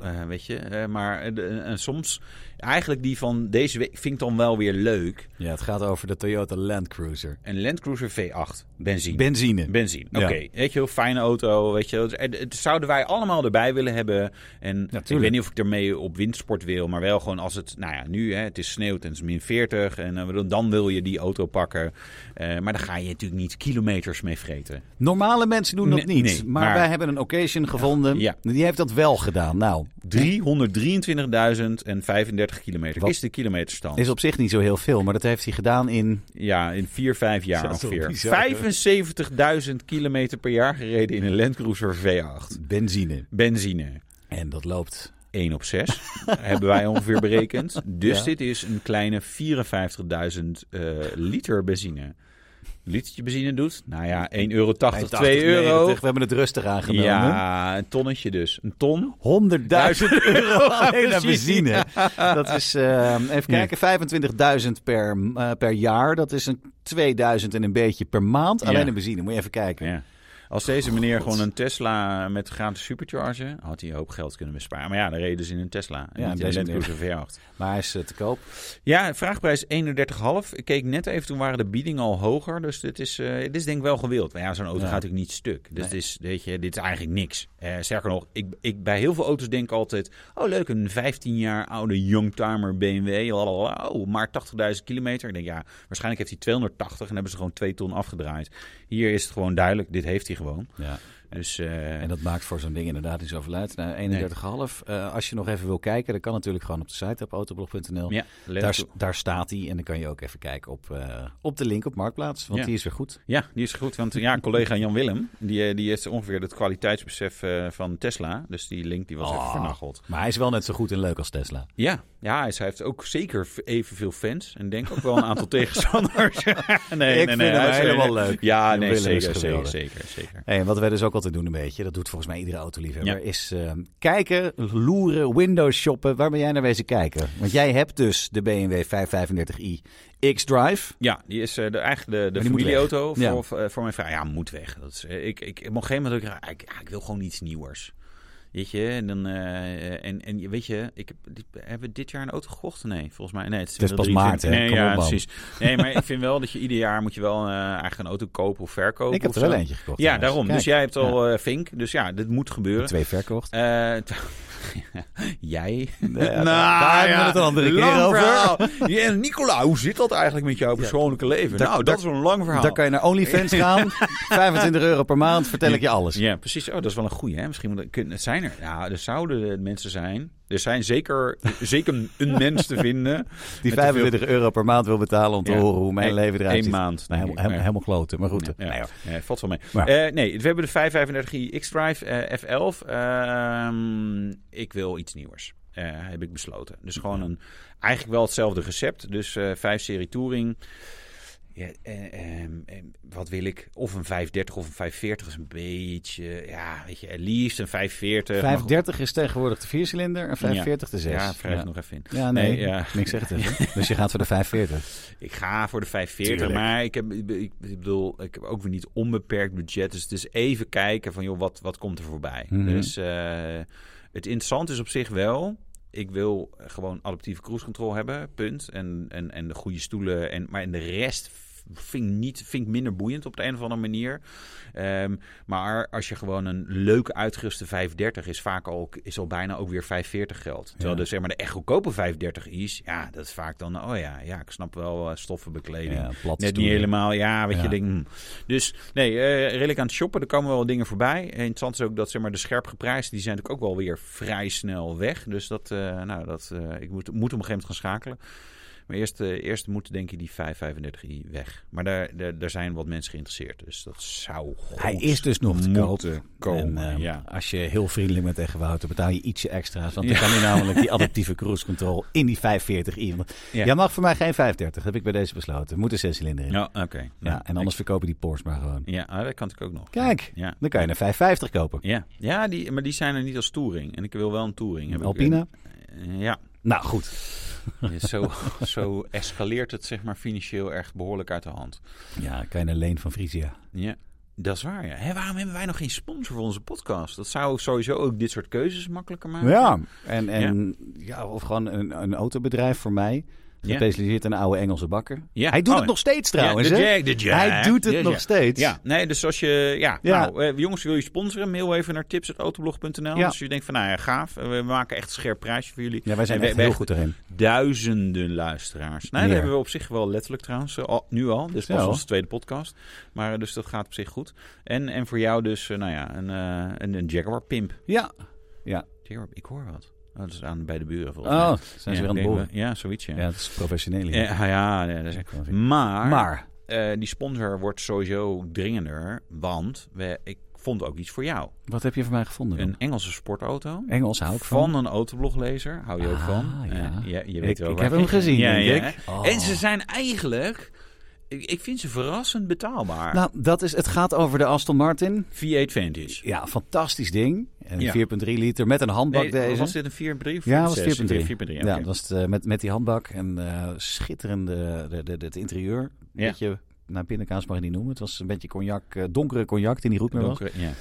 eh, weet je, eh, maar en soms... Eigenlijk die van deze week vind ik dan wel weer leuk. Ja, het gaat over de Toyota Land Cruiser. Een Land Cruiser V8, benzine. Benzine. Benzine, Ja. oké. Weet je wel, fijne auto, weet je wel. Het, het zouden wij allemaal erbij willen hebben. En ik weet niet of ik ermee op windsport wil, maar wel gewoon als het... Nou ja, nu, hè, het is sneeuwt en het is min 40 en eh, dan wil je die auto pakken. Eh, maar dan ga je natuurlijk niet kilometers mee vreten. Normale mensen doen dat Nee, niet. nee, maar, maar- wij hebben een occasion gevonden. Ja. Die heeft dat wel gedaan. Nou, 323.035 kilometer Wat? is de kilometerstand. is op zich niet zo heel veel. Maar dat heeft hij gedaan in... Ja, in 4, 5 jaar ongeveer. bizar, 75.000 kilometer per jaar gereden in een Land Cruiser V8. Benzine. Benzine. En dat loopt 1 op 6 hebben wij ongeveer berekend. Dus Ja. dit is een kleine 54.000 eh, liter benzine. Litertje benzine doet, nou ja, 1,80 euro, 2 euro. We hebben het rustig aangenomen. Ja, een tonnetje dus. Een ton. 100.000 euro alleen aan Benzine. Dat is, eh, even kijken, 25.000 per, eh, per jaar. Dat is een 2000 en een beetje per maand. Alleen Ja. benzine, moet je even kijken. Ja. Als deze meneer gewoon een Tesla met gratis supercharger, had hij een hoop geld kunnen besparen. Maar ja, dan reden ze in een Tesla. En Ja, deze Land meneer. Cruiser V8. Maar hij is eh, te koop. Ja, vraagprijs 31,5. Ik keek net even, toen waren de biedingen al hoger. Dus dit is, eh, dit is denk ik wel gewild. Maar ja, zo'n auto Ja. gaat natuurlijk niet stuk. Dus Nee. dit, is, weet je, dit is eigenlijk niks. Eh sterker nog, ik, ik, bij heel veel auto's denk ik altijd... Oh leuk, een 15 jaar oude youngtimer BMW. lalala, Oh, maar 80.000 kilometer. Ik denk ja, waarschijnlijk heeft hij 280 en hebben ze gewoon 2 ton afgedraaid. Hier is het gewoon duidelijk, dit heeft hij gewoon. Ja. Dus eh, En dat maakt voor zo'n ding inderdaad niet zoveel uit. Nou, 31,5. Eh, als je nog even wil kijken, dan kan natuurlijk gewoon op de site op autoblog.nl. ja, Daar, daar staat hij. En dan kan je ook even kijken op, eh, op de link op Marktplaats. Want Ja. die is weer goed. Ja, die is goed. Want ja, collega Jan Willem, die, die heeft ongeveer het kwaliteitsbesef van Tesla. Dus die link die was even Oh. vernacheld. Maar hij is wel net zo goed en leuk als Tesla. Ja, ja hij heeft ook zeker evenveel fans. En denk ook wel een aantal tegenstanders. nee, Ik vind hem hij is- helemaal leuk. Ja, Jan nee, Willem zeker, zeker, zeker, zeker. Hey, en wat wij dus ook altijd doen een beetje, dat doet volgens mij iedere autoliefhebber, Ja. is eh, kijken, loeren, Windows shoppen. Waar ben jij naar wezen kijken? Want jij hebt dus de BMW 535i X-Drive. Ja, die is eh, de, eigenlijk de, familieauto voor, voor, voor mijn vrouw. Ja, moet weg. Dat is, eh, ik, ik, op een gegeven moment, ik, ik wil gewoon iets nieuwers. Weet je, en dan, eh, en, en weet je, ik heb, die- hebben we dit jaar een auto gekocht? Nee, volgens mij, nee. Het is, Het is pas 2023. maart? Nee, Kom ja, op, precies. Nee, maar ik vind wel dat je ieder jaar moet je wel eh, eigenlijk een auto kopen of verkopen. Ik heb er wel zo. eentje gekocht. Ja, daarom. Kijk, Dus jij hebt al eh Vink. Dus ja, dit moet gebeuren. twee verkocht. Eh, jij? Nee, ja, daar hebben we het een andere keer over. Ja, en Nicola, hoe zit dat eigenlijk met jouw persoonlijke leven? nou, dat is wel een lang verhaal. Daar kan je naar OnlyFans gaan. 25 euro per maand, vertel ik je alles. Ja, precies. Oh, dat is wel een goeie. Hè? Misschien moet, kunnen, het zijn er. Ja, er zouden mensen zijn. Er zijn zeker, zeker een mens te vinden. Die met te veel- 25 euro per maand wil betalen om te Ja. horen hoe mijn Eén- leven eruit ziet. maand, Nou, helemaal, helemaal, kloten, maar goed. Ja, Nee, ja, valt wel mee. Maar- Eh, nee, we hebben de 535i X-Drive eh, F11. Ehm, ik wil iets nieuws. Eh, heb ik besloten. Dus gewoon een, eigenlijk wel hetzelfde recept. Dus eh 5 serie Touring. Ja, eh, ehm, ehm, wat wil ik? Of een 530 of een 540 is een beetje... Ja, weet je, at least een 540. maar goed. 530 is tegenwoordig de viercilinder en 45 de 6. Ja, wrijf nog even in. Ja, nee, Nee, ja. niks zegt het. Dus je gaat voor de 540. Ik ga voor de 540, Tuurlijk. maar ik, heb, ik, bedoel, ik heb ook weer niet onbeperkt budget. Dus het is even kijken van, joh, wat, wat komt er voorbij? Mhm. Dus eh, het interessante is op zich wel... Ik wil gewoon adaptieve cruise control hebben, punt. En, en, en de goede stoelen. En, maar en de rest vind ik, niet, vind ik minder boeiend op de een of andere manier. Ehm, maar als je gewoon een leuke uitgeruste 530 is vaak al, is al bijna ook weer 540 geld. Terwijl Ja. de, zeg maar, de echt goedkope 530 is, ja, dat is vaak dan, oh ja, ja ik snap wel eh, stoffenbekleding. Ja, Net niet helemaal, ja, weet Ja. je, denk, hm. Dus nee, eh, redelijk aan het shoppen. Er komen wel wat dingen voorbij. En interessant is ook dat zeg maar, de scherp geprijsd, die zijn natuurlijk ook wel weer vrij snel weg. Dus dat, eh, nou, dat, ik moet, moet op een gegeven moment gaan schakelen. Maar eerst, eh, eerst moet denk ik die 535i weg. Maar daar, daar, daar zijn wat mensen geïnteresseerd. Dus dat zou Hij goed is dus nog te moeten koop. komen. En, eh, ja. Als je heel vriendelijk bent tegen Wouter, betaal je ietsje extra's. Want dan Ja. kan hij namelijk die adaptieve cruise control in die 540i. Want Ja. Jij mag voor mij geen 530, heb ik bij deze besloten. Er moet een zescilinder in. Ja, Ja, oké. en anders verkopen die Porsche maar gewoon. Ja, ah, dat kan ik ook nog. Kijk, Ja. dan kan je een 550 kopen. Ja, ja die, maar die zijn er niet als touring. En ik wil wel een touring. Heb ik- Alpina? Eh, ja, Nou goed. zo, zo escaleert het zeg maar financieel echt behoorlijk uit de hand. Ja, een leen van Frisia. Ja, dat is waar. Ja. Hé, waarom hebben wij nog geen sponsor voor onze podcast? Dat zou sowieso ook dit soort keuzes makkelijker maken. Ja, en, en ja. of gewoon een, een autobedrijf voor mij. Gespecialiseerd in oude Engelse bakken. Ja. Hij doet Oh, het nog steeds trouwens, ja, de hè? Jack, de Jack. Hij doet het nog steeds. Ja, nee, dus als je... Ja, nou, eh, jongens, wil je sponsoren? Mail even naar tips.autoblog.nl. Ja. Als je denkt van, nou ja, gaaf. We maken echt een scherp prijsje voor jullie. Ja, wij zijn En echt heel goed erin. duizenden luisteraars. Nee, dat hebben we op zich wel letterlijk trouwens. eh, Al, nu al. Is pas onze tweede podcast. Maar eh, dus dat gaat op zich goed. En, en voor jou dus, nou ja, een, een, een Jaguar Pimp. Ja. Ja. Ik hoor wat. Oh, dat is aan bij de buren volgens Oh, mij. zijn ze ja, weer aan het boren. Ja, zoiets ja. Ja, dat is professioneel. hier. Ja, ja, ja, dat is- zien. maar, Maar, eh, die sponsor wordt sowieso dringender. Want we, ik vond ook iets voor jou. wat heb je van mij gevonden? dan? Een Engelse sportauto. Engels hou ik van. Van een autobloglezer. Hou je ook Ah, van. ja. Eh, je, je Ik- weet wel ik heb hem gezien, Ja, denk ja. ik. Oh. En ze zijn eigenlijk... Ik, ik vind ze verrassend betaalbaar. Nou, dat is, het gaat over de Aston Martin. V8 Vantage. Ja, fantastisch ding. En Ja. 4,3 liter met een handbak Nee, deze. was dit een 4.3 of 4.6? Ja, was 4,3. 4.3, Ja, dat was het, eh, met, met die handbak en eh, schitterende de, de, de- het interieur. Een Ja. beetje, nou pindakaas mag je niet noemen. Het was een beetje cognac, eh, donkere cognac die niet goed meer was. Donkere- ja,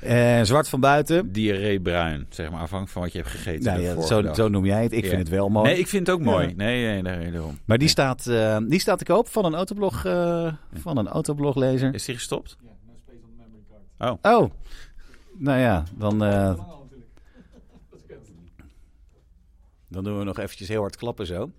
ja. Eh, zwart van buiten. Diarreebruin, zeg maar, afhankelijk van wat je hebt gegeten. Nou ja, zo, zo noem jij het. Ik Ja. vind het wel mooi. Nee, ik vind het ook mooi. Ja. Nee, nee, nee, daarom. Maar die staat, eh, die staat te koop van een autoblog, eh, van een autobloglezer. Is die gestopt? Ja, no space on the memory card. Oh. Oh, nou ja, dan, eh, dan doen we nog eventjes heel hard klappen zo.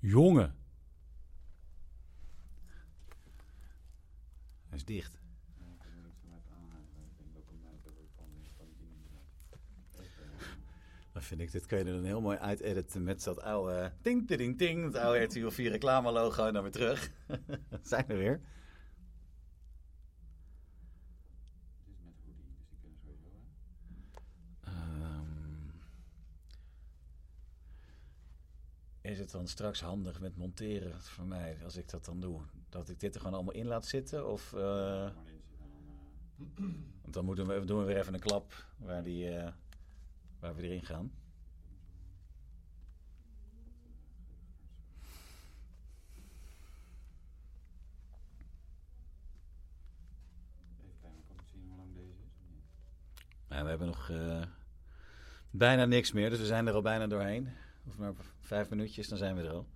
Jongen. Hij is dicht. Dan vind ik, dit kun je dan heel mooi uitediten met dat oude ting ting ting, het oude RTL 4 reclame logo en dan weer terug. Zijn we weer. Ehm, is het dan straks handig met monteren voor mij, als ik dat dan doe? Dat ik dit er gewoon allemaal in laat zitten? Of, eh, want dan moeten we, doen we weer even een klap waar, die, eh, waar we erin gaan. Ja, we hebben nog eh, bijna niks meer, dus we zijn er al bijna doorheen. Of maar vijf minuutjes, dan zijn we er al.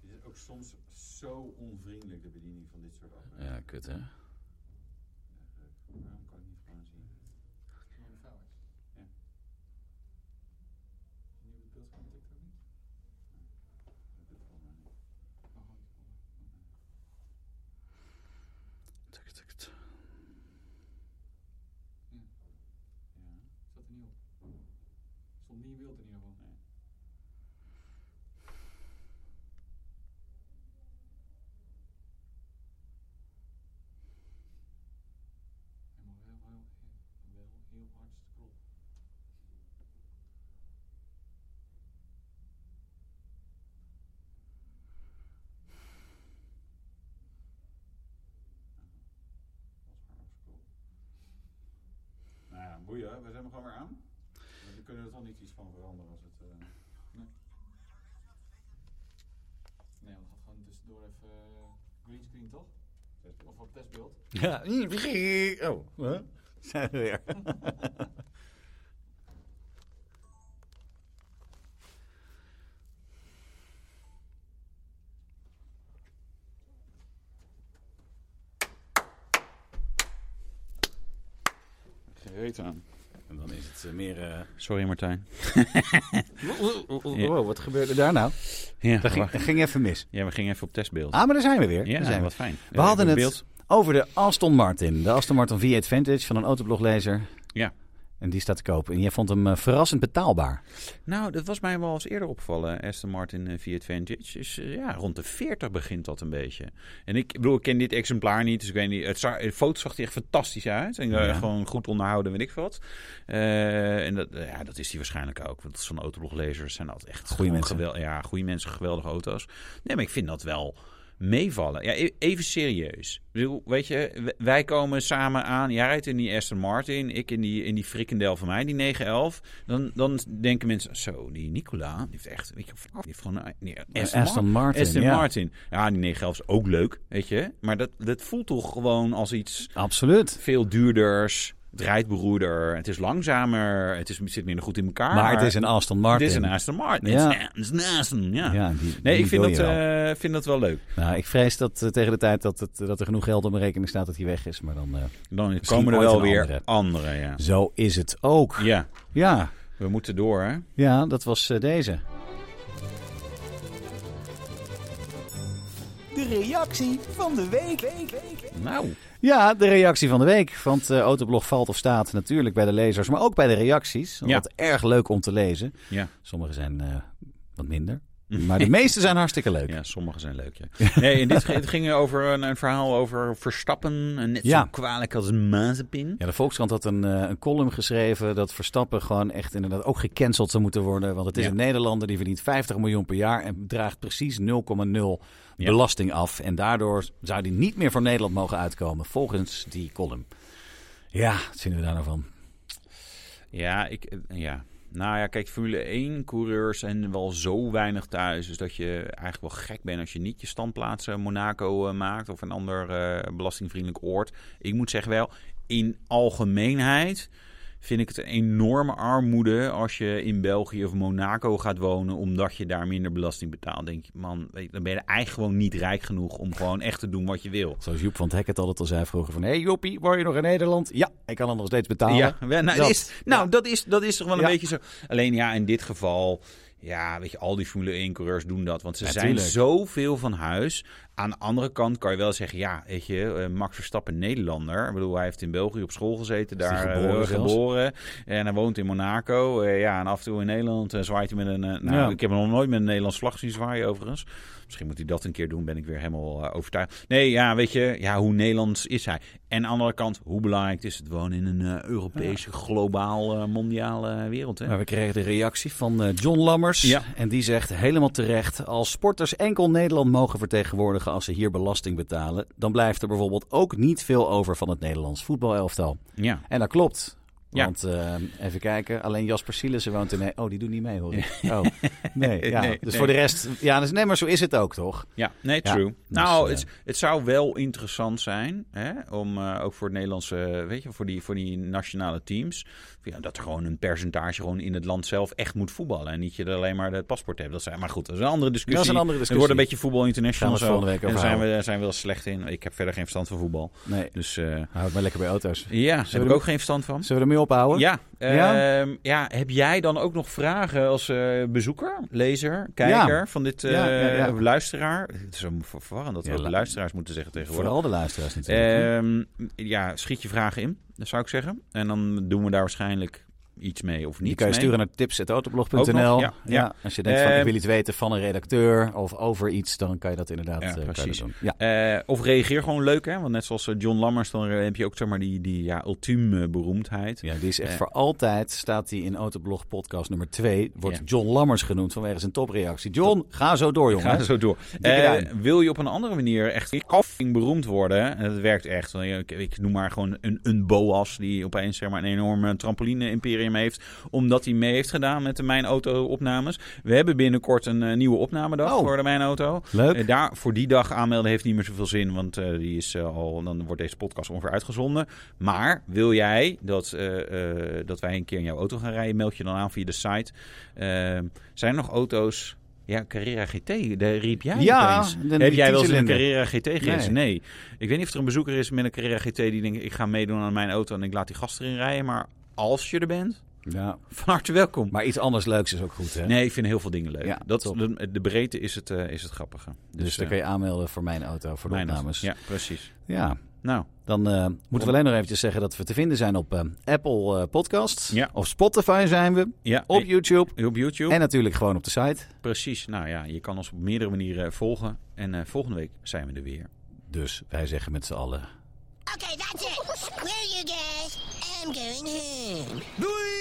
Het is ook soms zo onvriendelijk, de bediening van dit soort apparaten. Ja, kut hè? Waarom kan ik niet gewoon zien? Nieuwe vuilnis. Ja. Nieuwe beeldscherm tikt ook niet. Nog wel niet. Tuk, tuk, tuk. Zat er niet op. Stond niet in beeld in ieder geval. Helemaal heel, heel, heel, wel heel hard scrollen. We zijn er gewoon weer aan. We kunnen er toch niet iets van veranderen als het... eh, Nee, we gaan gewoon tussendoor even uh, greenscreen toch? Of op testbeeld. Ja. Oh, huh? zijn we weer. Aan. En dan is het eh, meer... eh, Sorry Martijn. Wow, wat gebeurde daar nou? Ja, Dat ging, dat ging even mis. ja, we gingen even op testbeeld. Ah, maar daar zijn we weer. ja, Daar zijn we. wat fijn. We hadden het Beeld. over de Aston Martin. De Aston Martin V8 Vantage van een autobloglezer. Ja. En die staat te koop. En jij vond hem eh, verrassend betaalbaar. Nou, dat was mij wel eens eerder opgevallen. Aston Martin eh, V8 Vantage. Dus eh, ja, rond de 40 begint dat een beetje. En ik bedoel, ik ken dit exemplaar niet. Dus ik weet niet. Het de foto zag er echt fantastisch uit. En Ja. gewoon goed onderhouden, weet ik wat. En dat, ja, dat is die waarschijnlijk ook. Want zo'n autobloglezers zijn altijd echt gewoon mensen. ja, goede mensen, geweldige auto's. Nee, maar ik vind dat wel meevallen. Ja, e- even serieus. Weet je, wij komen samen aan. Jij rijdt in die Aston Martin, ik in die, in die frikandel van mij, die 911. Dan, dan denken mensen, zo, die Nicola, die heeft echt, weet je, die heeft gewoon een nee, Aston, Aston Mar- Martin, Aston ja. Martin. Ja, die 911 is ook leuk, weet je. Maar dat, dat voelt toch gewoon als iets Absoluut. veel duurders. Het rijdt beroerder, het is langzamer, het, is, het zit minder goed in elkaar. Maar het is een Aston Martin. Het is een Aston Martin. Ja. Het is een Aston, ja. Ja, die, Nee, die ik vind dat, eh, vind dat wel leuk. Nou, ik vrees dat eh, tegen de tijd dat, het, dat er genoeg geld op mijn rekening staat dat hij weg is. Maar dan, eh, Dan komen er wel weer andere. andere, ja. zo is het ook. Ja, Ja, we moeten door, hè? ja dat was deze. De reactie van de week. Nou, Ja, de reactie van de week. Want eh Autoblog valt of staat natuurlijk bij de lezers, maar ook bij de reacties. Ja. Wat erg leuk om te lezen. ja. Sommige zijn eh, wat minder. Maar de meeste zijn hartstikke leuk. Ja, sommige zijn leuk, ja. Nee, en dit ging- het ging over een, een verhaal over Verstappen. en Net Ja. zo kwalijk als een mazepin. Ja, de Volkskrant had een, eh, een column geschreven dat Verstappen gewoon echt inderdaad ook gecanceld zou moeten worden. Want het is Ja. een Nederlander die verdient 50 miljoen per jaar en draagt precies 0,0 Ja. belasting af. En daardoor zou hij niet meer voor Nederland mogen uitkomen, volgens die column. Ja, wat vinden we daar nou van? Ja, ik, eh, ja. Nou ja, kijk, Formule 1 coureurs zijn wel zo weinig thuis. Dus dat je eigenlijk wel gek bent als je niet je standplaats eh, Monaco eh, maakt. Of een ander belastingvriendelijk oord. Ik moet zeggen wel, in algemeenheid vind ik het een enorme armoede als je in België of Monaco gaat wonen, omdat je daar minder belasting betaalt. Denk je, man, dan ben je eigenlijk gewoon niet rijk genoeg om gewoon echt te doen wat je wil. Zoals Joep van het Hek het altijd al zei vroeger van... Hé hey Joppie, woon je nog in Nederland? Ja, ik kan hem nog steeds betalen. Ja, nou, Dat. is, nou dat, is, dat is toch wel een Ja. beetje zo. Alleen ja, in dit geval, ja, weet je, al die Formule 1 coureurs doen dat. Want ze Ja, zijn tuurlijk. zoveel van huis. Aan de andere kant kan je wel zeggen, ja, weet je, eh, Max Verstappen, Nederlander. Ik bedoel, hij heeft in België op school gezeten, daar geboren eh, geboren. En hij woont in Monaco. Eh, ja, en af en toe in Nederland zwaait hij met een... nou, Ja. ik heb hem nog nooit met een Nederlands vlag zien zwaaien overigens. Misschien moet hij dat een keer doen, ben ik weer helemaal overtuigd. Nee, ja, weet je, ja, hoe Nederlands is hij? En aan de andere kant, hoe belangrijk is het wonen in een Europese, globaal, mondiale wereld? Hè? Maar we kregen de reactie van John Lammers. Ja. En die zegt helemaal terecht: als sporters enkel Nederland mogen vertegenwoordigen als ze hier belasting betalen, dan blijft er bijvoorbeeld ook niet veel over van het Nederlands voetbalelftal. Ja. En dat klopt. Ja. Want eh, even kijken, alleen Jasper Sielissen woont in. Oh, die doet niet mee hoor. Oh, nee. Ja. Nee, dus nee. voor de rest, ja, dus, nee, maar zo is het ook toch? Ja, nee, true. dus, nou, eh, het, het zou wel interessant zijn hè, om eh, ook voor het Nederlandse, weet je, voor die, voor die nationale teams, ja, dat er gewoon een percentage gewoon in het land zelf echt moet voetballen en niet je er alleen maar het paspoort hebt. Dat zijn, maar goed, dat is een andere discussie. Dat is een andere Het discussie. wordt een beetje voetbal international het zo. volgende week en daar zijn we, daar zijn we wel slecht in. Ik heb verder geen verstand van voetbal. Nee, Dus houd maar lekker bij auto's. ja, daar heb ik er- ook geen verstand van. Zullen we ermee ophouden? Ja, Ja? ehm, ja, heb jij dan ook nog vragen als eh, bezoeker, lezer, kijker van dit eh, Ja, luisteraar? Het is zo ver- verwarrend dat we ook lu- luisteraars moeten zeggen tegenwoordig. Vooral de luisteraars natuurlijk. Ehm, ja, schiet je vragen in, dat zou ik zeggen. En dan doen we daar waarschijnlijk iets mee of niet. Die kan je mee. sturen naar tips.autoblog.nl. Ja, ja, ja. Als je denkt van Eh, ik wil iets weten van een redacteur of over iets, dan kan je dat inderdaad Ja, eh, kan je precies. dat doen. Ja. Eh, of reageer gewoon leuk, hè? Want net zoals eh, John Lammers, dan eh, heb je ook zeg maar die, die ja, ultieme beroemdheid. ja, die is echt Eh. voor altijd, staat die in Autoblog podcast nummer 2, wordt. John Lammers genoemd vanwege zijn topreactie. John, ga zo door jongen. Ga zo door. Eh, wil je op een andere manier echt koffing beroemd worden? En dat werkt echt. Ik, ik noem maar gewoon een, een Boas die opeens zeg maar, een enorme trampoline-imperium heeft. Omdat hij mee heeft gedaan met de Mijn Auto-opnames. We hebben binnenkort een eh, nieuwe opnamedag Oh. voor de Mijn Auto. Leuk. Eh, daar, voor die dag aanmelden heeft niet meer zoveel zin, want eh, die is al, dan wordt deze podcast ongeveer uitgezonden. Maar wil jij dat, dat wij een keer in jouw auto gaan rijden, meld je dan aan via de site. Eh, zijn er nog auto's Ja, Carrera GT, daar riep jij Ja, de- Heb jij wel eens een. Carrera GT gereden? Nee. Nee. Ik weet niet of er een bezoeker is met een Carrera GT die denkt... ik ga meedoen aan mijn auto en ik laat die gast erin rijden. Maar als je er bent, Ja. van harte welkom. Maar iets anders leuks is ook goed, hè? Nee, ik vind heel veel dingen leuk. Ja, dat, de, de breedte is het, eh, is het grappige. Dus, dan eh, kun je aanmelden voor mijn auto, voor de opnames. Ja, precies. Ja. Nou, Dan eh, moeten we alleen nog eventjes zeggen dat we te vinden zijn op eh, Apple eh, Podcasts. Ja. Op Spotify zijn we. ja, Op eh, YouTube. op YouTube. En natuurlijk gewoon op de site. Precies. Nou ja, je kan ons op meerdere manieren volgen. En eh, volgende week zijn we er weer. Dus wij zeggen met z'n allen. Okay, that's it. Screw you guys. I'm going home. Doei!